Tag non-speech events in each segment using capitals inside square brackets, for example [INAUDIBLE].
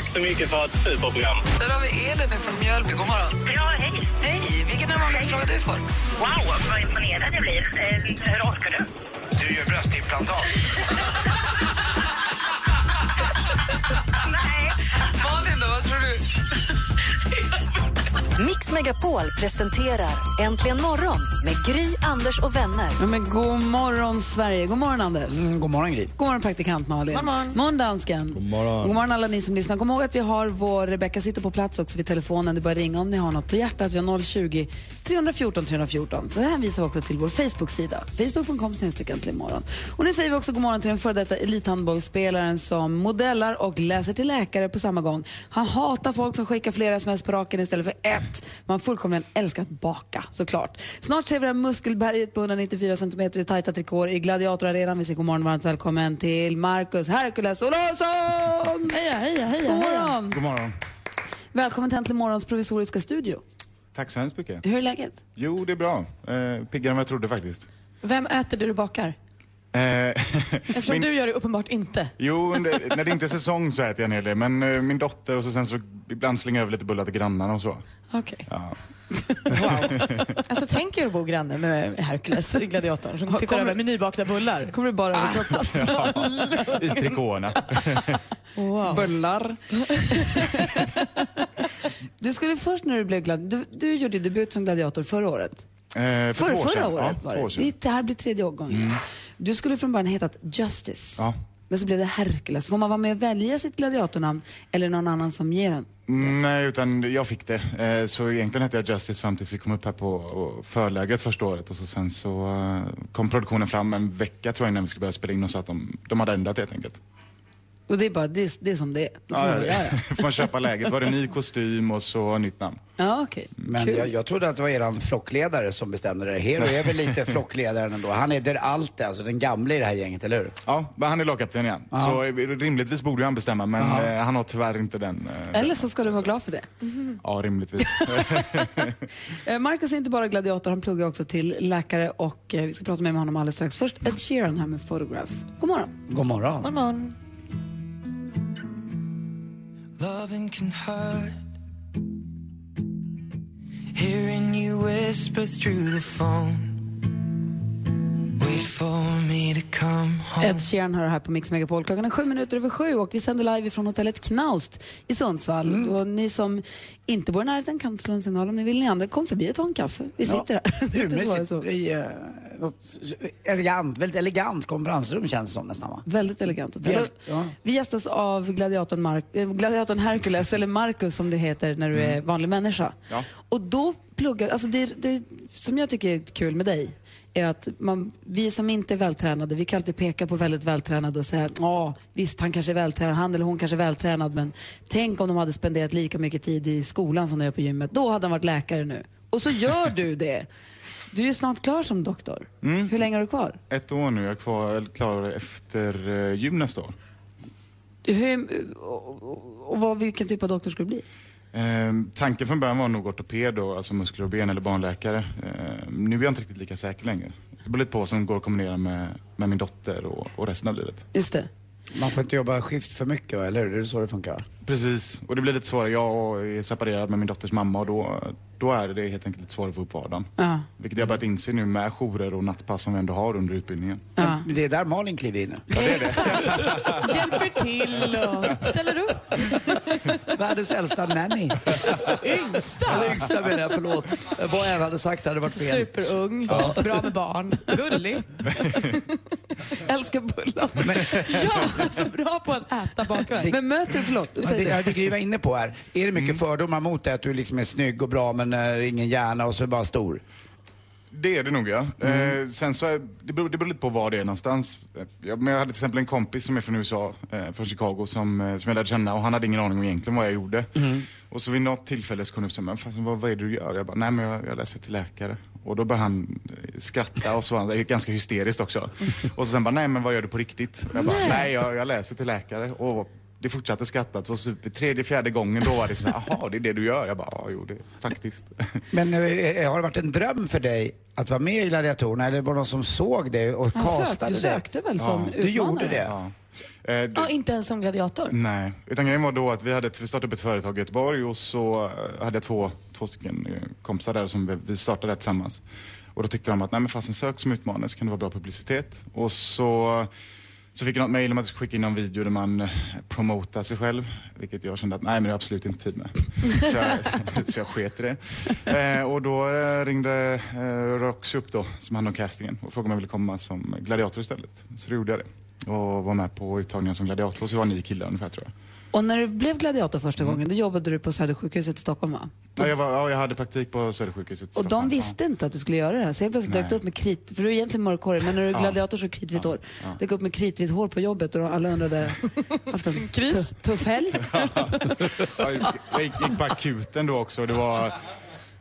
Tack så mycket för ett superprogram. Där har vi Elin från Mjölby. God morgon. Ja, hej. Hej! Vilken är den vanligaste frågan du får? Wow, vad imponerad jag blir. Eh, hur orkar du? Du gör bröstimplantat. [LAUGHS] Nej. Malin då, vad tror du? Mix Megapol presenterar Äntligen morgon med Gry, Anders och vänner. Ja, men god morgon, Sverige. God morgon, Anders. Mm, god morgon, Gry. God morgon, praktikant Malin. God morgon. morgon, dansken. God morgon. God morgon, alla ni som lyssnar. Kom ihåg att vi har vår Rebecka sitter på plats också vid telefonen. Det bara ringa om ni har något på hjärtat. Vi har 020 314 314. Så det hänvisar vi också till vår Facebook-sida. Facebook.com imorgon. Och nu säger vi också god morgon till den före detta elithandbollsspelaren som modellar och läser till läkare på samma gång. Han hatar folk som skickar flera sms på raken istället för ett. Man fullkomligen älskar att baka, såklart. Snart ser vi det här muskelberget på 194 cm i tajta trikåer i Gladiatorarenan. Vi säger god morgon varmt välkommen till Marcus Hercules Olofsson! Heja, heja, heja. God morgon. God morgon. Välkommen till Äntligen morgons provisoriska studio. Tack så hemskt mycket. Hur är läget? Jo, det är bra. Eh, piggare än vad jag trodde faktiskt. Vem äter det du bakar? Eh, [LAUGHS] Eftersom min- du gör det uppenbart inte. Jo, [LAUGHS] när det inte är säsong så äter jag en hel del. Men eh, min dotter och så sen så ibland slänger jag över lite bullar till grannarna och så. Okej. Ja. [LAUGHS] Wow. Alltså tänk er att bo granne med Hercules, gladiatorn, som tittar kommer- över med nybakta bullar. Kommer du bara över kroppen? I trikåerna. Wow. Bullar. Du skulle först när du blev glad... Du, du gjorde debut som gladiator förra året. Eh, för För, två år förra sedan. året ja, var år det. det. här blir tredje årgången. Du skulle från början hetat Justice. Ja. Men så blev det Hercules. Får man vara med och välja sitt gladiatornamn eller någon annan som ger en? Mm, Nej, utan jag fick det. Eh, så egentligen hette jag Justice fram tills vi kom upp här på förlägret första året. Och så sen så eh, kom produktionen fram en vecka tror jag innan vi skulle börja spela in och sa att de, de hade ändrat helt enkelt. Och det är bara det, är- det är som det är. Då får Ja, man ja, göra. [LAUGHS] får man köpa läget. Var det ny kostym och så nytt namn. Ja, okej. Men Kul. jag, jag trodde att det var eran flockledare som bestämde det. Hero är väl lite [LAUGHS] flockledaren ändå. Han är där allt alltså den gamla i det här gänget, eller hur? Ja, men han är lagkapten igen. Så eh, rimligtvis borde ju han bestämma, men eh, han har tyvärr inte den. eh, Eller så ska du vara glad för det. [LAUGHS] Ja, rimligtvis. Eh, Marcus är inte bara gladiator, han pluggar också till läkare och eh, vi ska prata med honom alldeles strax. Först Ed Sheeran här med Photograph. God morgon. God morgon. God morgon. Loving can hurt. Hearing you whisper through the phone. Ed Sheeran hör här på Mix Megapol. Klockan är sju minuter över sju och vi sänder live från hotellet Knaust i Sundsvall. Och ni som inte bor i närheten kan slå en signal om ni vill. Ni andra, kom förbi och ta en kaffe. Vi sitter här. Det är inte svårare så. I, uh, något elegant, väldigt elegant konferensrum känns det som nästan va? Väldigt elegant hotell. Ja. Vi gästas av gladiatorn, Mark, eh, gladiatorn Hercules, eller Marcus som du heter när du är vanlig människa. Mm. Ja. Och då pluggar, alltså det, det som jag tycker är kul med dig är att man, vi som inte är vältränade, vi kan alltid peka på väldigt vältränade och säga ja visst han kanske är vältränad, han eller hon kanske är vältränad men tänk om de hade spenderat lika mycket tid i skolan som de gör på gymmet, då hade han varit läkare nu. Och så gör du det. Du är ju snart klar som doktor. Mm. Hur länge har du kvar? Ett år nu, jag är kvar, klar efter uh, gym nästa år. Hur, och, och, och vad, vilken typ av doktor ska du bli? Eh, tanken från början var nog ortoped, då, alltså muskler och ben eller barnläkare. Eh, nu är jag inte riktigt lika säker längre. Det beror lite på vad som går att kombinera med, med min dotter och, och resten av livet. Just det. Man får inte jobba skift för mycket eller hur? Det är så det funkar? Precis, och det blir lite svårare. Jag är separerad med min dotters mamma och då, då är det helt enkelt lite svårare att få upp vardagen. Ja. Vilket jag börjat inse nu med jourer och nattpass som vi ändå har under utbildningen. Ja. Men det är där Malin kliver in nu. Hjälper till och ställer upp. Världens äldsta nanny. Yngsta. Eller yngsta menar jag, förlåt. Vad jag hade sagt hade varit fel. Superung, bra med barn, gullig. Älskar bullar. Ja, så bra på att äta bakverk. Men möter du, förlåt, Ja, det, det. ja, det Gry var inne på här. Är det mycket fördomar mot dig att du liksom är snygg och bra men eh, ingen hjärna och så är bara stor? Det är det nog ja. Mm. Eh, sen så, är, det, beror, det beror lite på var det är någonstans. Jag, men jag hade till exempel en kompis som är från USA, eh, från Chicago, som, eh, som jag lärde känna och han hade ingen aning om egentligen vad jag gjorde. Mm. Och så vid något tillfälle så kom han upp och sa, men vad, vad är det du gör? Jag bara, nej men jag, jag läser till läkare. Och då började han eh, skratta och så var han ganska hysteriskt också. Och så sen bara, nej men vad gör du på riktigt? Jag bara, nej jag, jag läser till läkare. Och det fortsatte skratta. Så vid tredje, fjärde gången då var det så här, jaha det är det du gör? Jag bara, ja jo det faktiskt. Men eh, har det varit en dröm för dig att vara med i Gladiatorerna eller var det någon som såg dig och Han sökte- castade du dig? sökte väl som Du gjorde utmanare? det? Ja. Eh, det- Ja, inte ens som gladiator. Nej, utan grejen var då att vi, hade, ett- vi startade upp ett företag i Göteborg och så eh, hade jag två, två stycken eh, kompisar där som vi, vi startade det tillsammans. Och då tyckte de att, nej men fasen sök som utmanare så kan det vara bra publicitet. Och så, så fick jag något mejl om att jag skulle skicka in någon video där man eh, promotar sig själv. Vilket jag kände att, nej men det har absolut inte tid med. så, jag, [LAUGHS] så jag sket i det. Eh, och då eh, ringde eh, Roxy upp då, som hand om castingen och frågade om jag ville komma som gladiator istället. Så då gjorde jag det. Och var med på uttagningen som gladiator, så var ni killar ungefär tror jag. Och när du blev gladiator första gången, då jobbade du på Södersjukhuset i Stockholm va? Ja, jag, var, ja, jag hade praktik på Södersjukhuset. Och de visste inte att du skulle göra det här. Så helt plötsligt dök du upp med krit, för du är egentligen mörkhårig, men när du är gladiator så är kritvitt hår. Dök upp med kritvitt hår på jobbet och alla undrade, [LAUGHS] haft en tuff, tuff helg? [LAUGHS] Ja, jag gick, gick på akuten då också. Det var,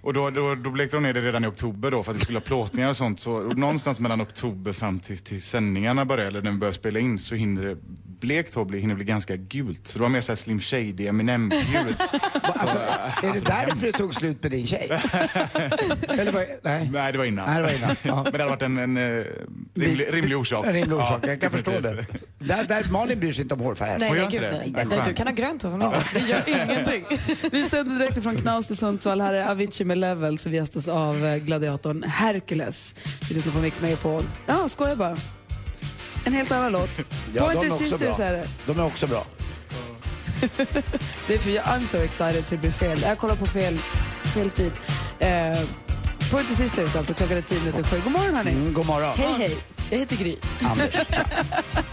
och då, då, då blekte de ner det redan i oktober då för att vi skulle ha plåtningar och sånt. Så och någonstans mellan oktober fram till, till sändningarna börjar, eller när vi börjar spela in, så hinner det blekt hår hinner bli ganska gult. Så det var mer såhär Slim Shady, Eminem-gult. [LAUGHS] Alltså, är det därför det tog slut med din tjej? [LAUGHS] Eller var, nej. Nej, det var innan. Nej, det var innan. [LAUGHS] Ja. Men det hade varit en, en eh, rimlig, rimlig orsak. En rimlig orsak, Ja, jag kan förstå det. Där, där Malin bryr sig inte om hårfärg. Nej, nej, gud, nej, Nej, du kan ha grönt hår för. Det gör ingenting. Vi sänder direkt från Knaus till Sundsvall. Här är Avicii med Levels vi gästas av eh, gladiatorn Hercules. Vi lyssnar på Mix Megapol. Ja, skojar bara. En helt annan låt. Ja, Pointer Sisters är det. De är också bra. [LAUGHS] Det är för jag I'm so excited så det blir fel. Jag kollar på fel, fel tid. Eh, Pointer Sisters alltså, klockan är tio minuter sju. God morgon hörni. Mm, god morgon. Hej hej, jag heter Gry. Anders. [LAUGHS]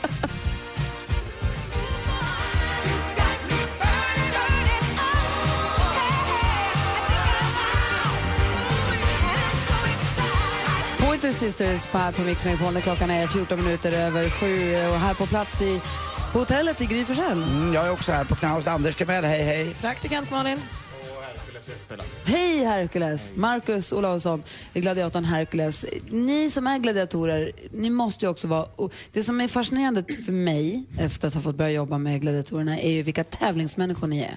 Pointer Sisters på här på Mix Megapol när klockan är 14 minuter över sju och här på plats i på hotellet i Gry. Mm, jag är också här på Knaus. Anders Timell, hej hej. Praktikant Malin. Hej Hercules! Marcus Olausson, gladiatorn Hercules. Ni som är gladiatorer, ni måste ju också vara... Det som är fascinerande för mig efter att ha fått börja jobba med gladiatorerna är ju vilka tävlingsmänniskor ni är.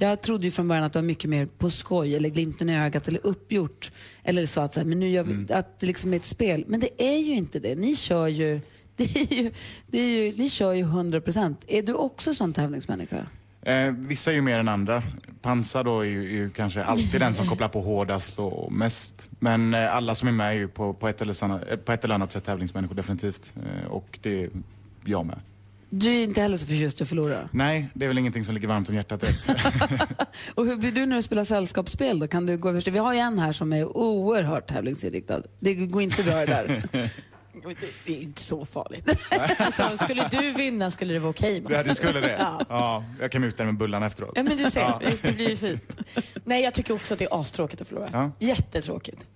Jag trodde ju från början att det var mycket mer på skoj eller glimten i ögat eller uppgjort. Eller så att, så här, men nu gör vi, att det liksom är ett spel. Men det är ju inte det. Ni kör ju... [LAUGHS] Det är ju, det är ju ni kör ju 100 procent. Är du också sån tävlingsmänniska? Eh, vissa är ju mer än andra. Pansar då är ju, är ju kanske alltid den som kopplar på hårdast och mest. Men eh, alla som är med är ju på, på, ett, eller sanna, eh, på ett eller annat sätt tävlingsmänniskor definitivt. Eh, och det är jag med. Du är inte heller så förtjust i att förlora. Nej, det är väl ingenting som ligger varmt om hjärtat. [LAUGHS] Och hur blir du när du spelar sällskapsspel då? Kan du gå över Vi har ju en här som är oerhört tävlingsinriktad. Det går inte bra det där. [LAUGHS] Det, är inte så farligt. [LAUGHS] Alltså, skulle du vinna skulle det vara okej. ja, det skulle det. Ja. Ja, jag kan muta dig med bullarna efteråt. Ja, men du ser, Ja. det blir ju fint. Nej, jag tycker också att det är astråkigt att förlora. Ja. Jättetråkigt.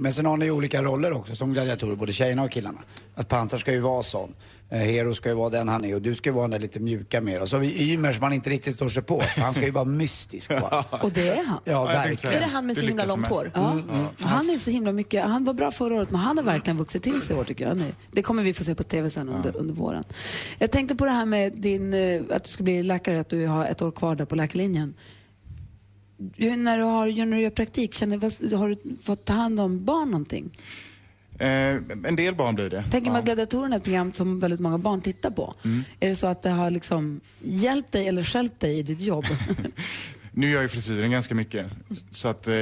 Men sen har ni olika roller också som gladiatorer, både tjejerna och killarna. Att Pansar ska ju vara sån. Eh, Hero ska ju vara den han är och du ska ju vara den där lite mjuka mer. Och så har vi Ymer som man inte riktigt står sig på. Han ska ju vara mystisk bara. [LAUGHS] Och det är han. Ja, verkligen. Är det han med så himla långt hår? Ja. Han är så himla mycket, han var bra förra året men han har verkligen vuxit till sig i år tycker jag. Det kommer vi få se på TV sen under, under våren. Jag tänkte på det här med din, eh, att du ska bli läkare, att du har ett år kvar där på läkarlinjen. När du, har, när du gör praktik, känner, har du fått ta hand om barn någonting? Eh, en del barn blir det. Tänker man Ja. Gladiatorerna är ett program som väldigt många barn tittar på. Mm. Är det så att det har liksom hjälpt dig eller stjälpt dig i ditt jobb? [LAUGHS] Nu gör jag frisyren ganska mycket. Så att eh,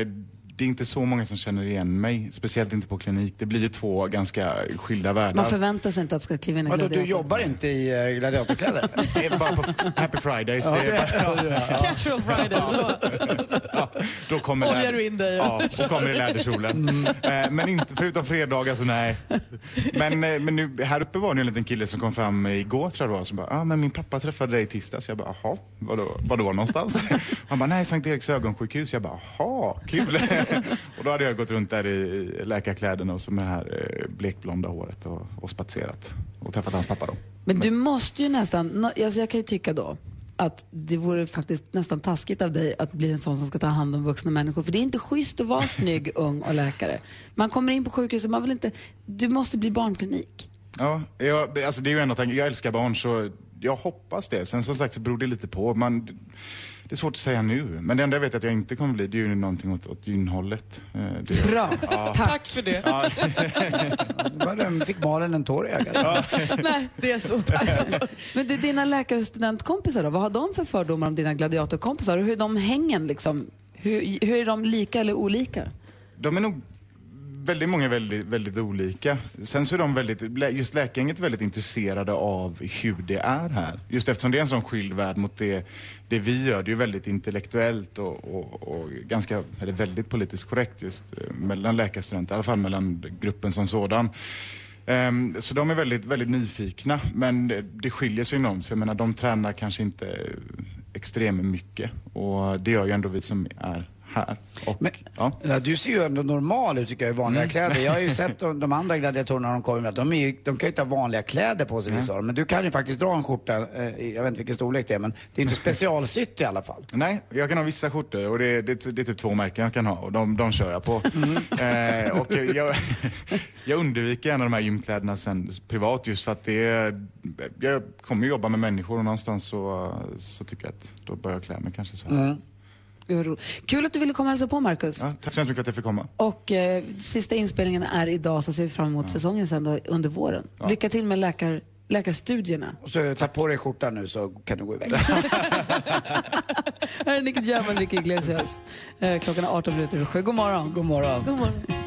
det är inte så många som känner igen mig. Speciellt inte på klinik. Det blir ju två ganska skilda världar. Man förväntar sig inte att ska kliva in en Vadå, du gladiator. jobbar inte i eh, gladiatorkläder? [LAUGHS] Det är bara på Happy Fridays. Ja, det bara, Casual Friday. ja, då kommer Oljar du in dig? Ja, så kommer det läderkjolen. Eh, men inte, förutom fredagar så nej. Men, eh, men nu, här uppe var det en liten kille som kom fram igår tror jag det var, som bara, ah, men min pappa träffade dig i tisdags. Jag bara, jaha, vadå, vadå någonstans? [LAUGHS] Han bara, nej, Sankt Eriks ögonsjukhus. Jag bara, jaha, kul. [LAUGHS] och då hade jag gått runt där i läkarkläderna och så med det här eh, blekblonda håret och, och spatserat. Och träffat hans pappa då. Men du måste ju nästan, alltså jag kan ju tycka då att det vore faktiskt nästan taskigt av dig att bli en sån som ska ta hand om vuxna människor. För det är inte schysst att vara snygg, [LAUGHS] ung och läkare. Man kommer in på sjukhuset, man vill inte, du måste bli barnklinik. Ja, jag, alltså det är ju en av tankarna. Jag älskar barn så jag hoppas det. Sen som sagt så beror det lite på. Man, det är svårt att säga nu. Men det enda jag vet att jag inte kommer bli det är ju någonting åt, åt gynhållet. Eh, Det, Bra, Ja. tack. för det. Ja. [LAUGHS] Bara fick Malin en tår i ögat. [LAUGHS] Nej, det är så tacksamt. [LAUGHS] Men du, dina läkare och studentkompisar då, vad har de för fördomar om dina gladiatorkompisar och hur är de hängen liksom? Hur, hur är de lika eller olika? De är nog väldigt många väldigt, väldigt olika. Sen så är de väldigt, just läkargänget väldigt intresserade av hur det är här. Just eftersom det är en sån skild värld mot det, det vi gör. Det är ju väldigt intellektuellt och, och, och ganska, eller väldigt politiskt korrekt just eh, mellan läkarstudenter, i alla fall mellan gruppen som sådan. Ehm, så de är väldigt, väldigt nyfikna, men det, det skiljer sig enormt. För jag menar, de tränar kanske inte extremt mycket och det gör ju ändå vi som är här. Och, ja. Ja, du ser ju ändå normal ut tycker jag i vanliga kläder. Jag har ju [LAUGHS] sett de, de andra gladiatorerna när de kommer med, de, ju, de kan ju inte ha vanliga kläder på sig vissa av dem. Men du kan ju faktiskt dra en skjorta, eh, jag vet inte vilken storlek det är, men det är inte [LAUGHS] specialsytt i alla fall. Nej, jag kan ha vissa skjortor och det, det, det är typ två märken jag kan ha och de, de kör jag på. [LAUGHS] Eh, och jag, jag undviker gärna de här gymkläderna sen privat just för att det är, jag kommer jobba med människor och någonstans så, så tycker jag att då bör jag klä mig kanske så här. Roligt. Kul att du ville komma och hälsa på Marcus. Ja, tack så hemskt mycket att jag fick komma. Och eh, sista inspelningen är idag så ser vi fram emot säsongen sen då, under våren. Lycka till med läkar, läkarstudierna. Och så ta på dig skjortan nu så kan du gå iväg. [LAUGHS] Här är Nicky Jam och Ricky Iglesias. Eh, klockan är 18 minuter över sju. God morgon. God morgon. God morgon.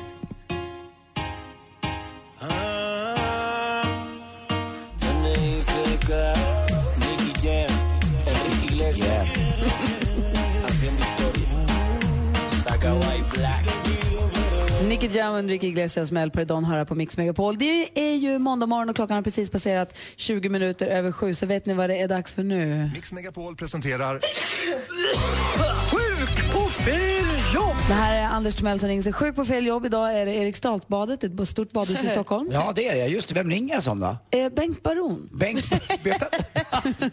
Nicky Jam och Enrique Iglesias med El Perdon höra på Mix Megapol. Det är ju måndag morgon och klockan har precis passerat 20 minuter över sju. Så vet ni vad det är dags för nu? Mix Megapol presenterar Sjuk på fel! Det här är Anders Timell som ringer sig sjuk på fel jobb. Idag är det Eriksdalsbadet, ett stort badhus i Stockholm. Ja, det är det. Just det. Vem ringer jag som då? Eh, Bengt Baron. Bengt, [LAUGHS] vet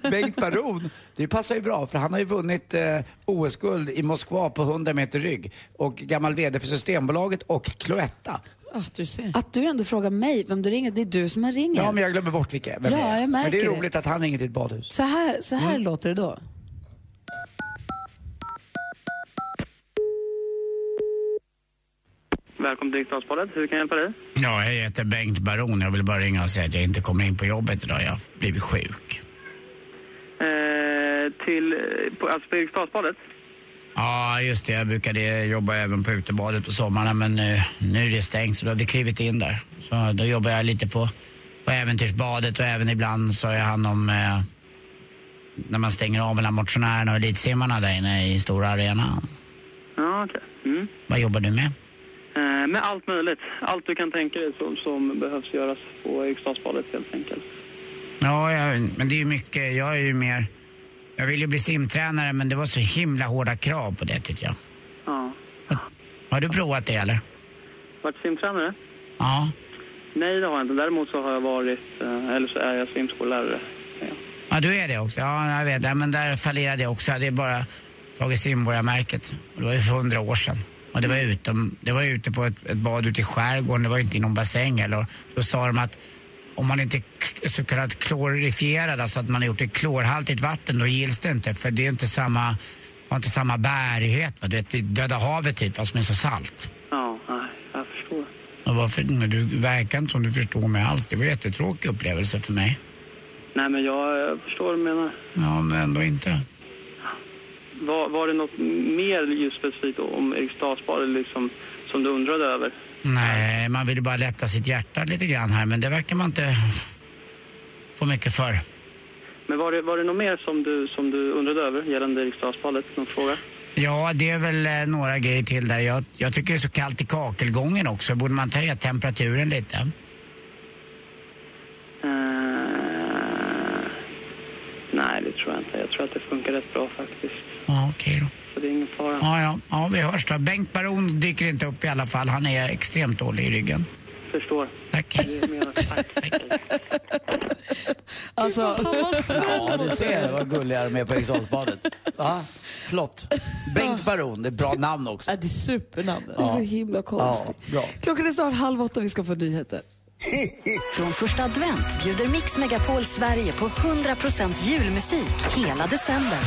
du, Bengt Baron, det passar ju bra för han har ju vunnit eh, OS-guld i Moskva på 100 meter rygg och gammal VD för Systembolaget och Cloetta. du ser. Att du ändå frågar mig vem du ringer, det är du som har ringer. Ja, men jag glömmer bort vilka vem Ja, det är. jag märker Men det är det. roligt att han ringer till ett badhus. Så här, så här låter det då. Välkommen till Riksdagsbadet. Hur kan jag hjälpa dig? Ja, jag heter Bengt Baron. Jag vill bara ringa och säga att jag inte kommer in på jobbet idag. Jag har blivit sjuk. Eh, till, eh, på, alltså på Eriksdalsbadet? Ja, just det. Jag brukade jobba även på utebadet på sommarna men nu, nu är det stängt så då har vi klivit in där. Så då jobbar jag lite på, på äventyrsbadet och även ibland så har jag hand om eh, när man stänger av mellan motionärerna och elitsimmarna där inne i stora arenan. Ja, okej. Mm. Vad jobbar du med? Eh, med allt möjligt. Allt du kan tänka dig som, som behövs göras på Eriksdalsbadet helt enkelt. Ja, jag, men det är ju mycket. Jag är ju mer... Jag vill ju bli simtränare men det var så himla hårda krav på det tycker jag. Ja. Har du provat det eller? Varit simtränare? Ja. Nej, det har jag inte. Däremot så har jag varit, eh, eller så är jag simskollärare. Ja, du är det också. Ja, jag vet. Ja, men där fallerade jag också. Jag hade bara tagit simborgarmärket. Det var ju för hundra år sedan. Och det var, utom, det var ute på ett, ett bad ute i skärgården. Det var inte i någon bassäng eller. Då sa de att om man inte är så kallat klorifierad, alltså att man har gjort det i klorhaltigt vatten, då gills det inte. För det är inte samma, har inte samma bärighet. Va? Det är Döda havet typ, fast med så salt. Ja, nej, jag förstår. Och varför, du verkar inte som du förstår mig alls. Det var en jättetråkig upplevelse för mig. Nej, men jag, jag förstår vad du menar. Ja, men ändå inte. Var, var det något mer just specifikt om Eriksdalsbadet liksom, som du undrade över? Nej, man vill ju bara lätta sitt hjärta lite grann här, men det verkar man inte få mycket för. Men var det, var det något mer som du, som du undrade över gällande Eriksdalsbadet? Någon fråga? Ja, det är väl eh, några grejer till där. Jag, jag tycker det är så kallt i kakelgången också. Borde man höja temperaturen lite? Eh, nej, det tror jag inte. Jag tror att det funkar rätt bra faktiskt. Ja. Ja, ja, vi hörs då. Bengt Baron dyker inte upp i alla fall. Han är extremt dålig i ryggen. Förstår. Tack. Alltså, Ja, du ser vad gulliga de är på Eriksdalsbadet. Ja, flott. Bengt Baron, det är bra namn också. Ja, det är supernamn. det är så himla konstigt. Ja. Klockan är snart halv åtta och vi ska få nyheter. [LAUGHS] Från första advent bjuder Mix Megapol Sverige på 100% julmusik hela december.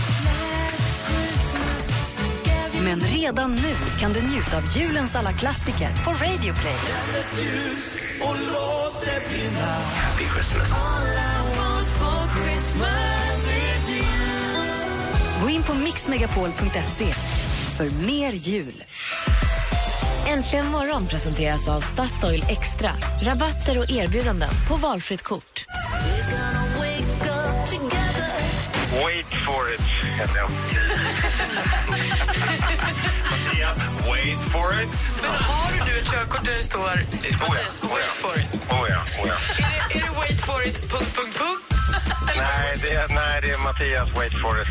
Men redan nu kan du njuta av julens alla klassiker på Radio Play. Happy Christmas. Gå in på mixmegapol.se för mer jul. Äntligen morgon presenteras av Statoil Extra. Rabatter och erbjudanden på valfritt kort. Heter jag. Mattias, wait for it. Men har du nu ett körkort där det står eh, Mattias, wait for it? Oh ja, oh ja. Är det, är det wait for it, punkt, punkt, punkt? Nej, det är, nej, det är Mattias, wait for it.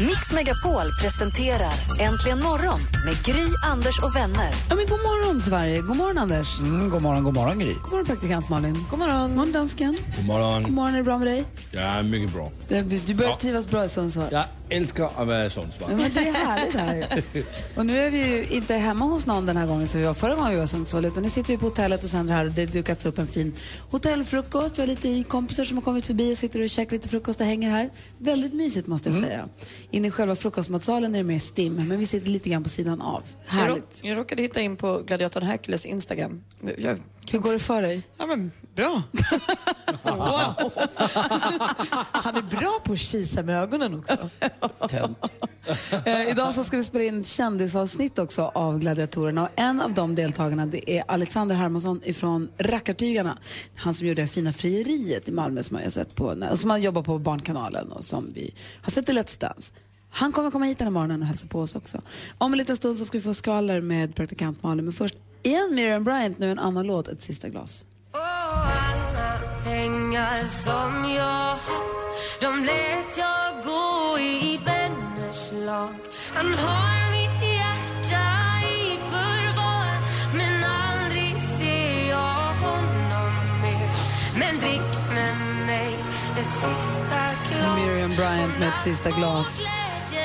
Mix Megapol presenterar Äntligen morgon med Gry, Anders och vänner. Ja, men god morgon, Sverige. God morgon, Anders. Mm, god morgon, god morgon Gry. God morgon, praktikant Malin. God morgon. God morgon, dansken. God morgon. God morgon, är det bra med dig? Ja, mycket bra. Du, du börjar Ja. trivas bra i Sundsvall. Jag älskar att vara i Sundsvall. Ja, men det är härligt här. Och nu är vi ju inte hemma hos någon den här gången som vi var förra gången vi var i Sundsvall utan nu sitter vi på hotellet och sänder här och det har dukats upp en fin hotellfrukost. Vi har lite kompisar som har kommit förbi och sitter och käkar lite frukost och hänger här. Väldigt mysigt måste jag säga. Inne i själva frukostmatsalen är det mer stim men vi sitter lite grann på sidan av. Jag, Härligt. råk, jag råkade hitta in på gladiatorn Hercules Instagram. Jag, Hur går det för dig? Ja, men bra. wow. [LAUGHS] Han är bra på att kisa med ögonen också. Eh, idag så ska vi spela in ett kändisavsnitt också av Gladiatorerna och en av de deltagarna det är Alexander Hermansson ifrån Rackartygarna. Han som gjorde det fina frieriet i Malmö som, jag har sett på, som han jobbar på Barnkanalen och som vi har sett i Let's Dance. Han kommer komma hit den här morgonen och hälsa på oss också. Om en liten stund så ska vi få skvaller med praktikant Malin men först igen Miriam Bryant, nu en annan låt, ett sista glas. Alla pengar som jag haft. De lät jag gå i vänners lag. Han har mitt hjärta i förvar Men aldrig ser jag honom mer. Men drick med mig ett sista glas. Miriam Bryant med ett sista glas.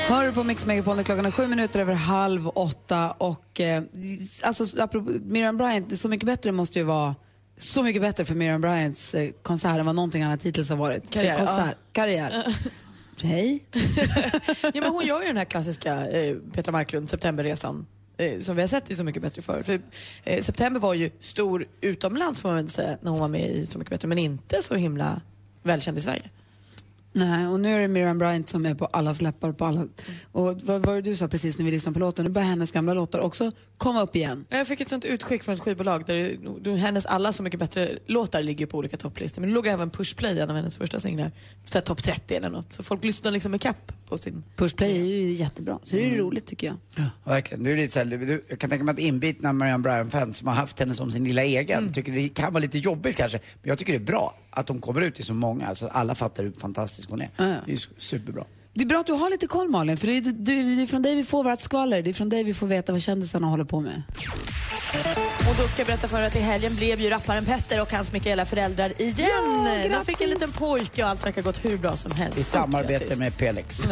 Hör du på Mix Megapol klockan är sju minuter över halv åtta och eh, alltså apropå Miriam Bryant, så mycket bättre måste ju vara så mycket bättre för Miriam Bryants eh, konsert än vad någonting annat hittills har varit. Karriär, Eh, Konsert, ja. karriär. Hej. [LAUGHS] ja, men hon gör ju den här klassiska eh, Petra Marklund, Septemberresan. Eh, som vi har sett i Så mycket bättre förr. För, eh, September var ju stor utomlands får man väl säga, när hon var med i Så mycket bättre, men inte så himla välkänd i Sverige. Nej, och nu är det Miriam Bryant som är på allas läppar. På alla. Och vad var det du sa precis när vi lyssnade på låten? Nu börjar hennes gamla låtar också komma upp igen. Jag fick ett sånt utskick från ett skivbolag där det, hennes alla Så mycket bättre låtar ligger på olika topplistor. Men det låg även Pushplay, en av hennes första singlar, topp 30 eller något. Så folk lyssnar liksom i kapp på sin... Pushplay är ju jättebra, så det är ju roligt tycker jag. Ja, verkligen. Du är lite så här, du, jag kan tänka mig att inbitna Marianne Bryan-fans som har haft henne som sin lilla egen tycker det kan vara lite jobbigt kanske. Men jag tycker det är bra att hon kommer ut till så många så alla fattar hur fantastisk hon är. Ja. Det är su- superbra. Det är bra att du har lite koll Malin, för det är, det är från dig vi får vårt skvaller. Det är från dig vi får veta vad kändisarna håller på med. Och då ska jag berätta för er att i helgen blev ju rapparen Petter och hans Mikaela föräldrar igen. Ja, De fick en liten pojke och allt verkar gått hur bra som helst. I samarbete med Pelex. [LAUGHS]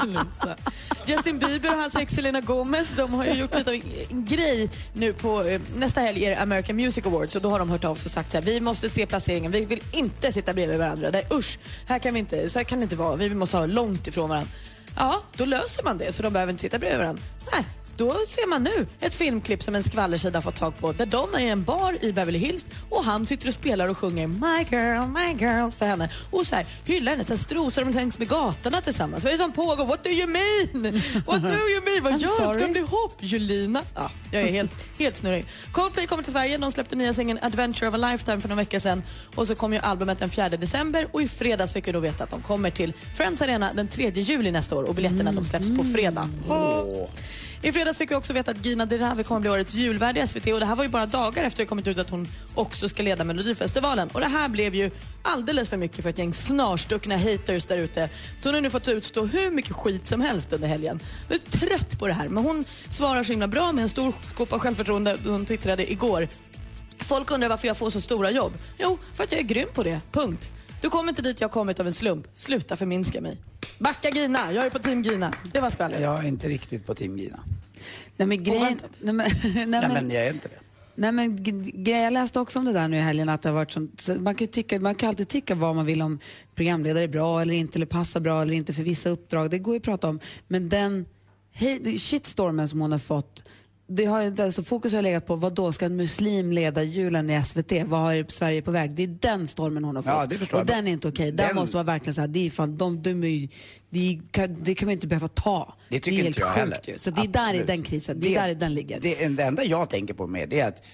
Sluta. Justin Bieber och hans ex Selena Gomez de har ju gjort lite av en grej nu på eh, nästa helg är det American Music Awards och då har de hört av sig och sagt så här, vi måste se placeringen, vi vill inte sitta bredvid varandra. Det är, usch, här kan vi inte, så här kan det inte vara, vi måste ha långt ifrån varandra. Ja, då löser man det så de behöver inte sitta bredvid varandra. Nej, då ser man nu ett filmklipp som en skvallersida fått tag på där de är i en bar i Beverly Hills och han sitter och spelar och sjunger My girl, my girl för henne och så här hyllar henne. Sen strosar de längs med gatorna tillsammans. Vad är det som pågår? What do you mean? What do you mean? Vad [LAUGHS] gör de? Ska de bli ihop? Julina? Ja, jag är helt, helt snurrig. Coldplay kommer till Sverige. De släppte nya singeln Adventure of a Lifetime för några veckor sedan. Och så kom ju albumet den 4 december och i fredags fick vi då veta att de kommer till Friends Arena den 3 juli nästa år och biljetterna de släpps på fredag. I fredags fick vi också veta att Gina Dirawi kommer bli årets julvärd i SVT och det här var ju bara dagar efter det kommit ut att hon också ska leda Melodifestivalen. Och det här blev ju alldeles för mycket för ett gäng snarstuckna haters där ute. Så hon har nu fått utstå hur mycket skit som helst under helgen. Jag är trött på det här men hon svarar så himla bra med en stor skopa självförtroende. Hon twittrade igår. Folk undrar varför jag får så stora jobb. Jo, för att jag är grym på det. Punkt. Du kommer inte dit jag kommit av en slump. Sluta förminska mig. Backa Gina, jag är på team Gina. Det var skvallret. Jag är inte riktigt på Team Gina. Nej men grejen... Nej, men, nej, [LAUGHS] Nej, men, men jag är inte det. Nej, men jag läste också om det där nu i helgen att det har varit sånt, så man kan ju tycka, man kan alltid tycka vad man vill om programledare är bra eller inte eller passar bra eller inte för vissa uppdrag. Det går ju att prata om. Men den hej, shitstormen som hon har fått det har, alltså fokus har legat på vad då ska en muslim leda julen i SVT? Vad har Sverige på väg? Det är den stormen hon har fått. Ja, det förstår och jag. den är inte okej. Där Den- måste man verkligen säga, det är fan, de, de ju- det, kan, det kan man inte behöva ta. Det tycker är inte jag heller. ju. Så det är där i den krisen, det är där den ligger. Det, det enda jag tänker på med det är att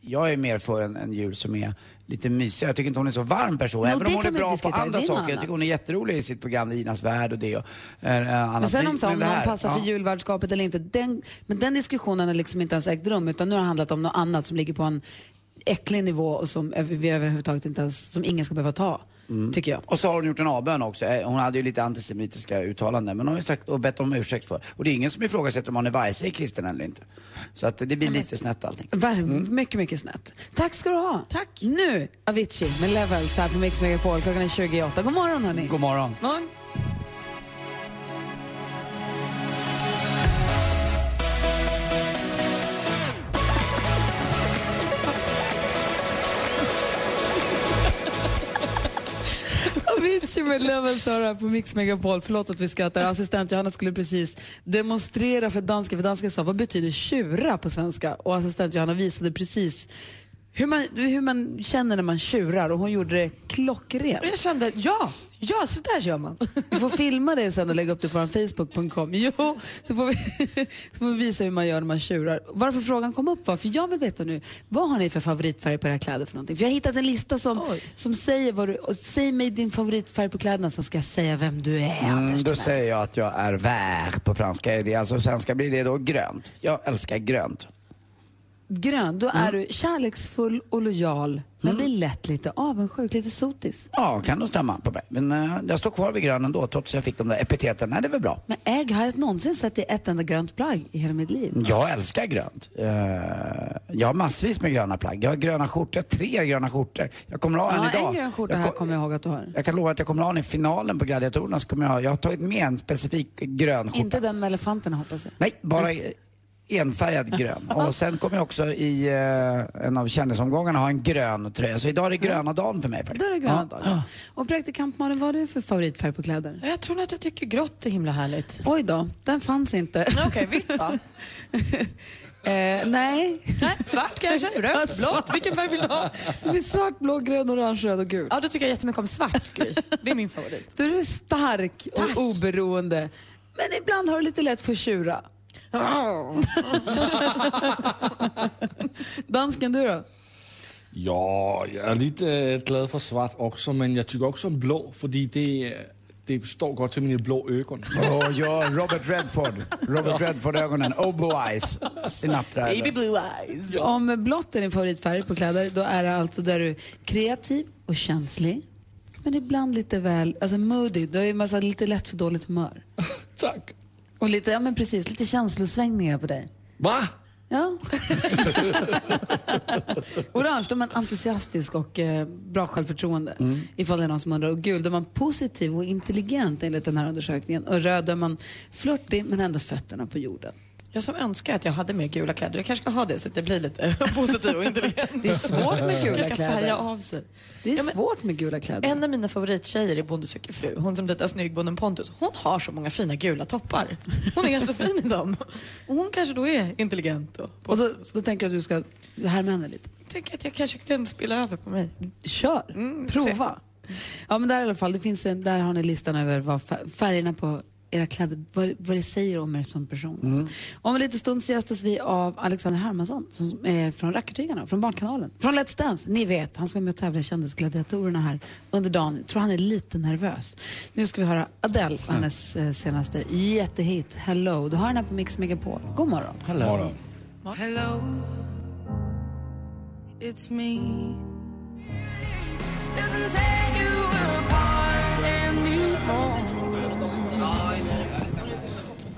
jag är mer för en, en jul som är lite mysig. Jag tycker inte hon är så varm person. No, Även om hon är bra på andra saker. Jag tycker hon är jätterolig i sitt program Inas värld och det och eh, annat. Men sen om, så, om någon passar ja. för julvärdskapet eller inte, den, men den diskussionen har liksom inte ens ägt rum utan nu har det handlat om något annat som ligger på en äcklig nivå och som vi överhuvudtaget inte ens, som ingen ska behöva ta, tycker jag. Och så har hon gjort en avbön också. Eh, Hon hade ju lite antisemitiska uttalanden men hon har ju sagt och bett om ursäkt för. Och det är ingen som ifrågasätter om hon är vare kristen eller inte. Så att det blir lite snett allting. Ver- Mycket, mycket snett. Tack ska du ha. Tack. Nu Avicii med Levels här på Mix Megapol. Klockan är 28. God morgon hörni. God morgon. morgon. Avicii med Levels hör här på Mix Megapol. Förlåt att vi skrattar. Assistent Johanna skulle precis demonstrera för danska. För dansken sa, vad betyder tjura på svenska? Och assistent Johanna visade precis hur man, hur man känner när man tjurar och hon gjorde det klockrent. Jag kände, ja, ja så där gör man. Vi får filma det sen och lägga upp det på Facebook.com. Jo, så får, vi, [LAUGHS] så får vi visa hur man gör när man tjurar. Varför frågan kom upp var, för jag vill veta nu, vad har ni för favoritfärg på era kläder för någonting? För jag har hittat en lista som, som säger vad du, och säg mig din favoritfärg på kläderna så ska jag säga vem du är. Mm, då säger jag att jag är vert på franska. Det är alltså svenska blir det då grönt. Jag älskar grönt. Grön, då är du kärleksfull och lojal, men blir lätt lite avundsjuk, lite sotis. Ja, kan nog stämma på mig. Men eh, jag står kvar vid grön ändå trots att jag fick de där epiteten. Nej, det är väl bra. Men ägg, har jag någonsin sett i ett enda grönt plagg i hela mitt liv? Jag älskar grönt. Eh, jag har massvis med gröna plagg. Jag har gröna skjortor, tre gröna skjortor. Jag kommer ha en Ja, idag. en grön skjorta jag, här ko- kommer jag ihåg att du har. jag kan lova att jag kommer ha en i finalen på Gladiatorerna. Så kommer jag, ha, jag har tagit med en specifik grön skjorta. Inte den med elefanterna hoppas jag. Nej, bara enfärgad grön. [LAUGHS] Och sen kommer jag också i eh, en av kändisomgångarna ha en grön tröja. Så idag är det gröna dagen för mig faktiskt. Då är det gröna Ja. dagar. Och praktikant Malin, vad har du för favoritfärg på kläder? Jag tror att jag tycker grått är himla härligt. Oj då, den fanns inte. Okej, vitt då? [LAUGHS] Eh, nej. Nej, svart kanske? Rött? Blått? Vilken färg vill du ha? Det svart, blå, grön, orange, röd och gul. Ja, då tycker jag jättemycket om svart, Gry. Det är min favorit. Då är du stark och oberoende. Men ibland har du lite lätt för att tjura. [LAUGHS] Dansken, du då? Ja, jag är lite äh, glad för svart också, men jag tycker också om blå, för det, äh, det står gott till mina blå ögon. Åh, ja, Robert Redford. Robert Redford-ögonen. Oh, blue eyes. Sinatra. Baby blue eyes. Om blått är din favoritfärg på kläder, då är det alltså där du är kreativ och känslig. Men ibland lite väl, alltså moody, då är man så lite lätt för dåligt humör. [LAUGHS] Tack. Och lite, ja men precis, lite känslosvängningar på dig. Va? Ja. [LAUGHS] Orange, då är man entusiastisk och eh, bra självförtroende. Ifall det är någon som undrar. Och gul, då är man positiv och intelligent enligt den här undersökningen. Och röd, då är man flörtig men ändå fötterna på jorden. Jag som önskar att jag hade mer gula kläder. Jag kanske ska ha det så att det blir lite [LAUGHS] positiv och intelligent. Det är svårt med gula Jag ska kläder. färga av sig. Det är Ja, svårt med gula kläder. En av mina favorittjejer är Bonde söker fru. Hon som dejtar snyggbonden Pontus. Hon har så många fina gula toppar. Hon är så fin i dem. Och hon kanske då är intelligent. Och Och så, då tänker du att du ska härma henne lite. jag tänker att jag kanske kan spela över på mig. Kör, Mm, prova. Ja, men där i alla fall, det finns en, där har ni listan över vad fär- färgerna på era kläder, vad, vad det säger om er som person. Mm. Om en liten stund så gästas vi av Alexander Hermansson som är från Rackartygarna, från Barnkanalen, från Let's Dance. Ni vet, han ska med och tävla i Kändisgladiatorerna här under dagen. Jag tror han är lite nervös. Nu ska vi höra Adele och hennes eh, senaste jättehit Hello. Du har den här på Mix Megapol. God morgon. Hello. Morgon. Hello, it's me. Doesn't tear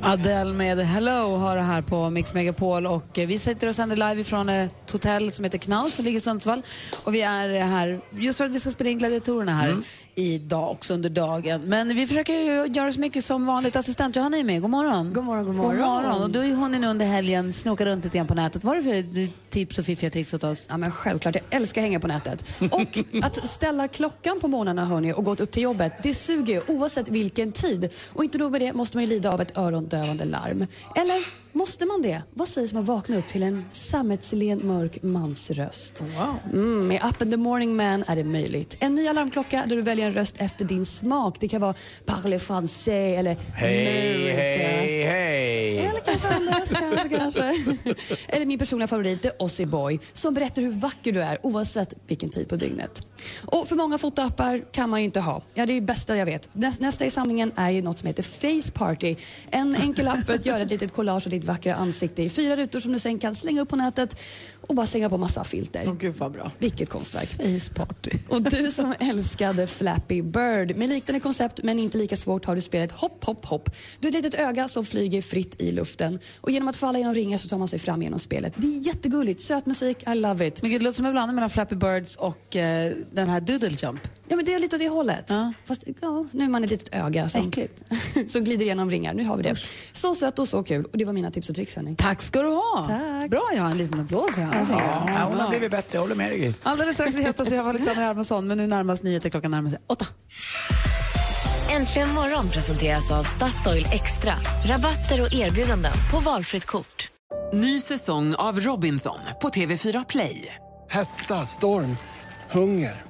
Adele med Hello har det här på Mix Megapol och eh, vi sitter och sänder live från ett hotell som heter Knaus som ligger i Sundsvall och vi är här just för att vi ska spela in gladiatorerna här Mm idag också under dagen. Men vi försöker ju göra så mycket som vanligt. Assistent Johanna är med. God morgon. God morgon, god morgon. God morgon. Och ju hunnit nu under helgen snoka runt lite grann på nätet. Vad är det för tips och fiffiga tricks åt oss? Ja, men självklart, jag älskar att hänga på nätet. Och [LAUGHS] att ställa klockan på morgnarna hörni, och gå upp till jobbet, det suger ju oavsett vilken tid. Och inte nog med det måste man ju lida av ett örondövande larm. Eller måste man det? Vad sägs om att vakna upp till en sammetslen mörk mansröst? Mm, med appen The Morning Man är det möjligt. En ny alarmklocka där du väljer en röst efter din smak. Det kan vara Parle Français eller Hej, hej, hej. Eller kanske Anders, kanske, kanske. [LAUGHS] Eller min personliga favorit, The Ozzy Boy, som berättar hur vacker du är oavsett vilken tid på dygnet. Och för många fotoappar kan man ju inte ha. Ja, det är det bästa jag vet. Näs- Nästa i samlingen är ju något som heter Face Party. En enkel app för att göra ett litet collage ditt vackra ansikte i fyra rutor som du sen kan slänga upp på nätet och bara slänga på massa filter. Åh gud vad bra. Vilket konstverk. Face Party. Och du som älskade Flappy Bird. Med liknande koncept men inte lika svårt har du spelet Hopp Hopp Hopp. Du är ett litet öga som flyger fritt i luften. Och genom att falla genom ringar så tar man sig fram genom spelet. Det är jättegulligt. Söt musik, I love it. Men gud, det låter som en blandning mellan Flappy Birds och eh, den här Doodle Jump. Ja, men det är lite åt det hållet. Fast ja, nu är man ett litet öga som, [LAUGHS] som glider genom ringar. Nu har vi det. Så sött och så kul. Och det var mina tips och tricks hörni. Tack ska du ha. Tack. Bra, jag har en liten applåd för henne. Ja, hon har blivit bättre, jag håller med dig. Alldeles strax så gästas vi av Alexander Hermansson, men nu närmast nyheter klockan närmar sig åtta. Äntligen morgon presenteras av Statoil Extra. Rabatter och erbjudanden på valfritt kort. Ny säsong av Robinson på TV4 Play. Hetta, storm, hunger.